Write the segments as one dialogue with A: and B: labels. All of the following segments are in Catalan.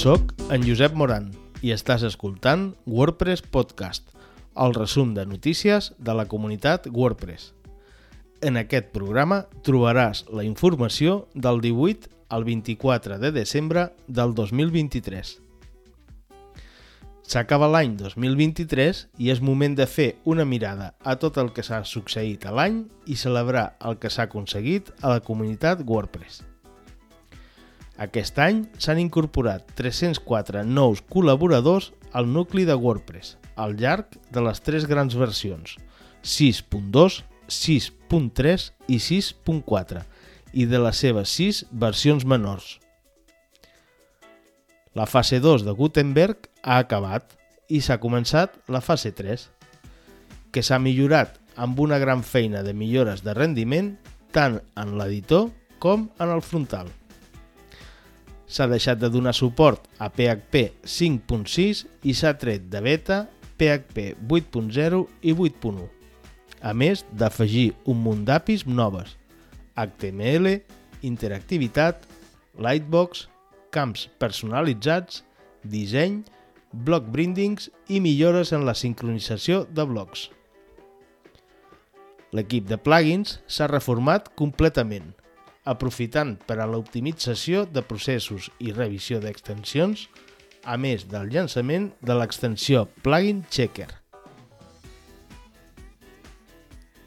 A: Soc en Josep Moran i estàs escoltant WordPress Podcast, el resum de notícies de la comunitat WordPress. En aquest programa trobaràs la informació del 18 al 24 de desembre del 2023. S'acaba l'any 2023 i és moment de fer una mirada a tot el que s'ha succeït a l'any i celebrar el que s'ha aconseguit a la comunitat WordPress. Aquest any s'han incorporat 304 nous col·laboradors al nucli de WordPress, al llarg de les tres grans versions, 6.2, 6.3 i 6.4, i de les seves 6 versions menors. La fase 2 de Gutenberg ha acabat i s'ha començat la fase 3, que s'ha millorat amb una gran feina de millores de rendiment tant en l'editor com en el frontal s'ha deixat de donar suport a PHP 5.6 i s'ha tret de beta PHP 8.0 i 8.1, a més d'afegir un munt d'APIs noves, HTML, interactivitat, Lightbox, camps personalitzats, disseny, block brandings i millores en la sincronització de blocs. L'equip de plugins s'ha reformat completament aprofitant per a l'optimització de processos i revisió d'extensions, a més del llançament de l'extensió Plugin Checker.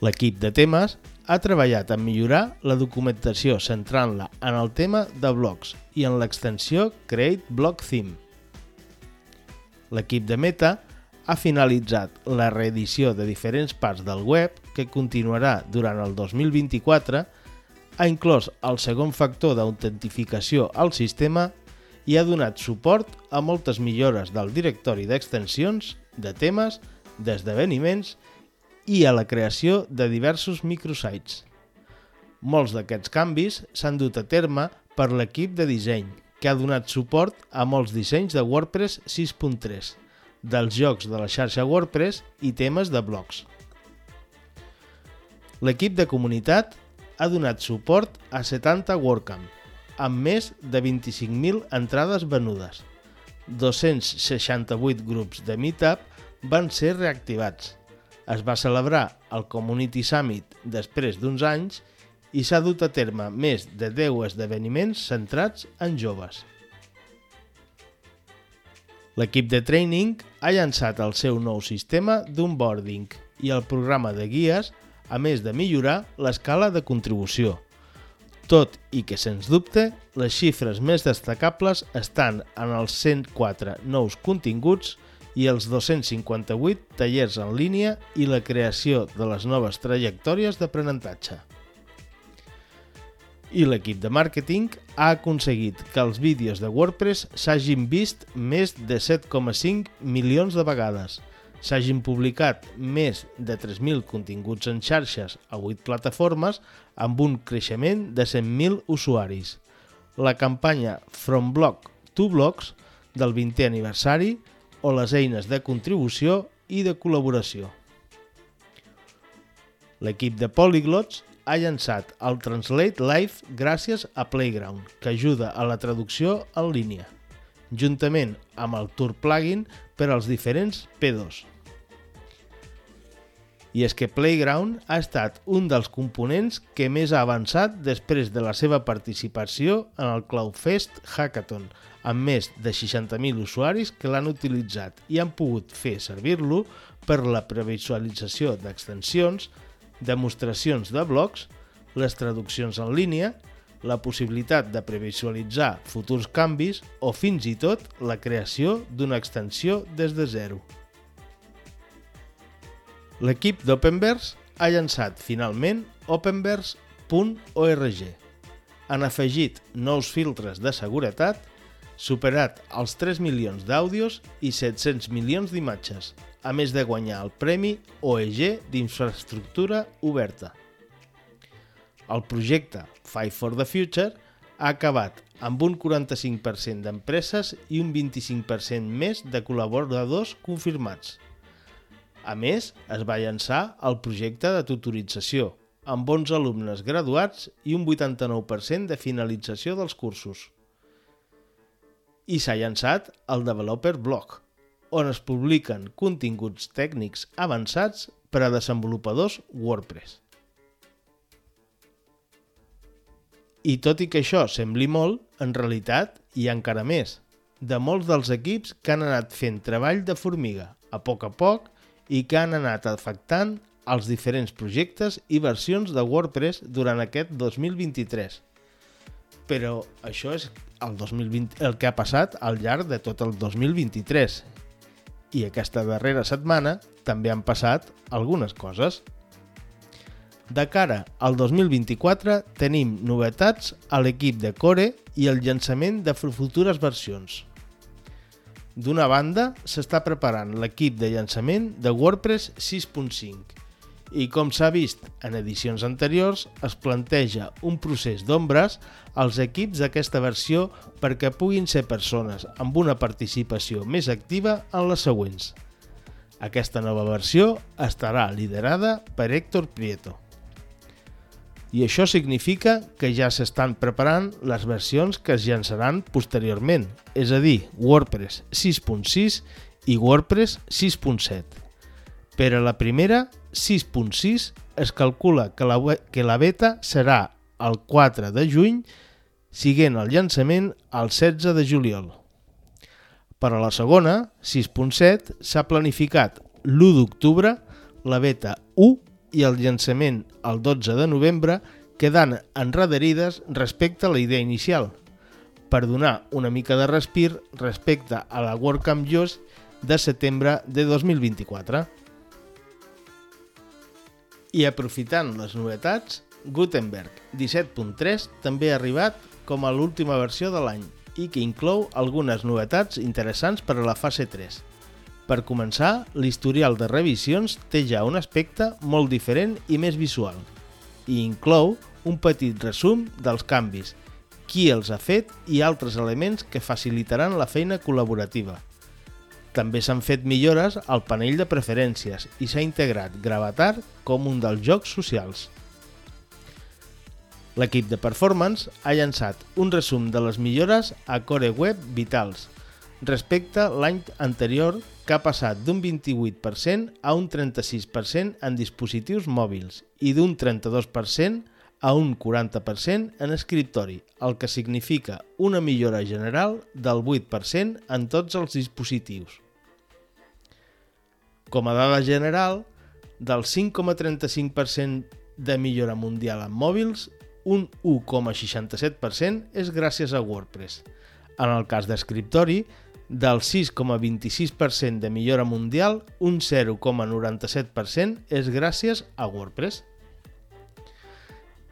A: L'equip de temes ha treballat en millorar la documentació centrant-la en el tema de blocs i en l'extensió Create Block Theme. L'equip de Meta ha finalitzat la reedició de diferents parts del web que continuarà durant el 2024 ha inclòs el segon factor d'autentificació al sistema i ha donat suport a moltes millores del directori d'extensions, de temes, d'esdeveniments i a la creació de diversos microsites. Molts d'aquests canvis s'han dut a terme per l'equip de disseny, que ha donat suport a molts dissenys de WordPress 6.3, dels jocs de la xarxa WordPress i temes de blogs. L'equip de comunitat ha donat suport a 70 WordCamp, amb més de 25.000 entrades venudes. 268 grups de Meetup van ser reactivats. Es va celebrar el Community Summit després d'uns anys i s'ha dut a terme més de 10 esdeveniments centrats en joves. L'equip de training ha llançat el seu nou sistema d'onboarding i el programa de guies a més de millorar l'escala de contribució. Tot i que, sens dubte, les xifres més destacables estan en els 104 nous continguts i els 258 tallers en línia i la creació de les noves trajectòries d'aprenentatge. I l'equip de màrqueting ha aconseguit que els vídeos de WordPress s'hagin vist més de 7,5 milions de vegades – s'hagin publicat més de 3.000 continguts en xarxes a 8 plataformes amb un creixement de 100.000 usuaris. La campanya From Blog to Blogs del 20è aniversari o les eines de contribució i de col·laboració. L'equip de Polyglots ha llançat el Translate Live gràcies a Playground, que ajuda a la traducció en línia, juntament amb el Tour Plugin per als diferents P2. I és que Playground ha estat un dels components que més ha avançat després de la seva participació en el CloudFest Hackathon, amb més de 60.000 usuaris que l'han utilitzat i han pogut fer servir-lo per la previsualització d'extensions, demostracions de blocs, les traduccions en línia, la possibilitat de previsualitzar futurs canvis o fins i tot la creació d'una extensió des de zero. L'equip d'Openverse ha llançat finalment openverse.org. Han afegit nous filtres de seguretat, superat els 3 milions d'àudios i 700 milions d'imatges, a més de guanyar el Premi OEG d'Infraestructura Oberta. El projecte Five for the Future ha acabat amb un 45% d'empreses i un 25% més de col·laboradors confirmats. A més, es va llançar el projecte de tutorització, amb 11 alumnes graduats i un 89% de finalització dels cursos. i s'ha llançat el Developer Blog, on es publiquen continguts tècnics avançats per a desenvolupadors WordPress. I tot i que això sembli molt, en realitat hi ha encara més, de molts dels equips que han anat fent treball de formiga, a poc a poc, i que han anat afectant els diferents projectes i versions de WordPress durant aquest 2023. Però això és el, 2020, el que ha passat al llarg de tot el 2023. I aquesta darrera setmana també han passat algunes coses. De cara al 2024 tenim novetats a l'equip de Core i el llançament de futures versions. D'una banda, s'està preparant l'equip de llançament de WordPress 6.5 i com s'ha vist en edicions anteriors, es planteja un procés d'ombres als equips d'aquesta versió perquè puguin ser persones amb una participació més activa en les següents. Aquesta nova versió estarà liderada per Héctor Prieto. I això significa que ja s'estan preparant les versions que es llançaran posteriorment, és a dir, WordPress 6.6 i WordPress 6.7. Per a la primera, 6.6, es calcula que la, que la beta serà el 4 de juny, siguent el llançament el 16 de juliol. Per a la segona, 6.7, s'ha planificat l'1 d'octubre, la beta 1 i el llançament el 12 de novembre, quedant enrederides respecte a la idea inicial, per donar una mica de respir respecte a la WordCamp JOS de setembre de 2024. I aprofitant les novetats, Gutenberg 17.3 també ha arribat com a l'última versió de l'any i que inclou algunes novetats interessants per a la fase 3. Per començar, l'historial de revisions té ja un aspecte molt diferent i més visual, i inclou un petit resum dels canvis, qui els ha fet i altres elements que facilitaran la feina col·laborativa. També s'han fet millores al panell de preferències i s'ha integrat Gravatar com un dels jocs socials. L'equip de Performance ha llançat un resum de les millores a Core Web Vitals respecte l'any anterior que ha passat d'un 28% a un 36% en dispositius mòbils i d'un 32% a un 40% en escriptori, el que significa una millora general del 8% en tots els dispositius. Com a dada general, del 5,35% de millora mundial en mòbils, un 1,67% és gràcies a WordPress. En el cas d'escriptori, del 6,26% de millora mundial, un 0,97% és gràcies a WordPress.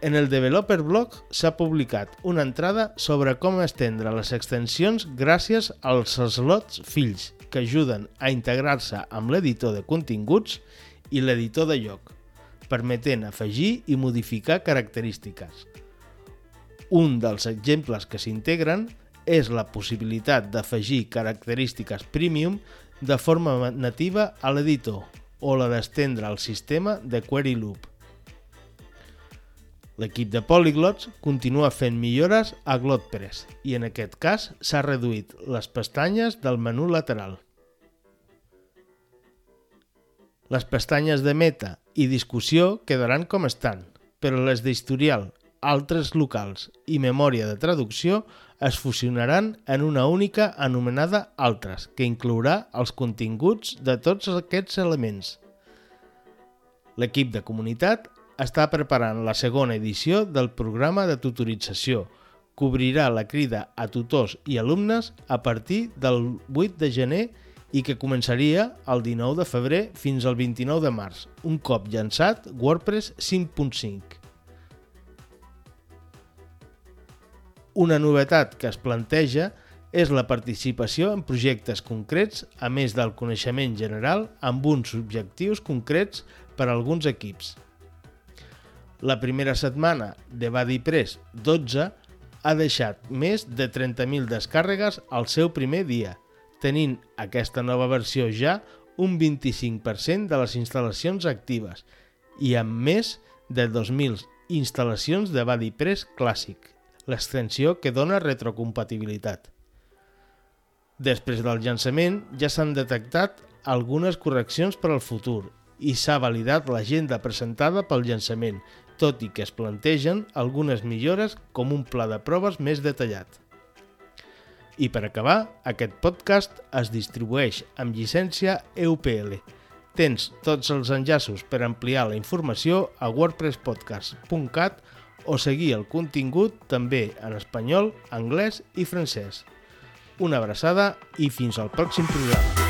A: En el Developer Blog s'ha publicat una entrada sobre com estendre les extensions gràcies als slots fills que ajuden a integrar-se amb l'editor de continguts i l'editor de lloc permetent afegir i modificar característiques. Un dels exemples que s'integren és la possibilitat d'afegir característiques premium de forma nativa a l'editor o la d'estendre el sistema de Query Loop. L'equip de Polyglots continua fent millores a GlotPress i en aquest cas s'ha reduït les pestanyes del menú lateral. Les pestanyes de meta i discussió quedaran com estan, però les d'historial, altres locals i memòria de traducció es fusionaran en una única anomenada Altres, que inclourà els continguts de tots aquests elements. L'equip de comunitat està preparant la segona edició del programa de tutorització. Cobrirà la crida a tutors i alumnes a partir del 8 de gener i que començaria el 19 de febrer fins al 29 de març, un cop llançat WordPress 5.5. Una novetat que es planteja és la participació en projectes concrets, a més del coneixement general, amb uns objectius concrets per a alguns equips. La primera setmana de BuddyPress 12 ha deixat més de 30.000 descàrregues al seu primer dia, tenint aquesta nova versió ja un 25% de les instal·lacions actives i amb més de 2.000 instal·lacions de BuddyPress clàssic, l'extensió que dona retrocompatibilitat. Després del llançament ja s'han detectat algunes correccions per al futur i s'ha validat l'agenda presentada pel llançament, tot i que es plantegen algunes millores com un pla de proves més detallat. I per acabar, aquest podcast es distribueix amb llicència EUPL. Tens tots els enllaços per ampliar la informació a wordpresspodcast.cat o seguir el contingut també en espanyol, anglès i francès. Una abraçada i fins al pròxim programa.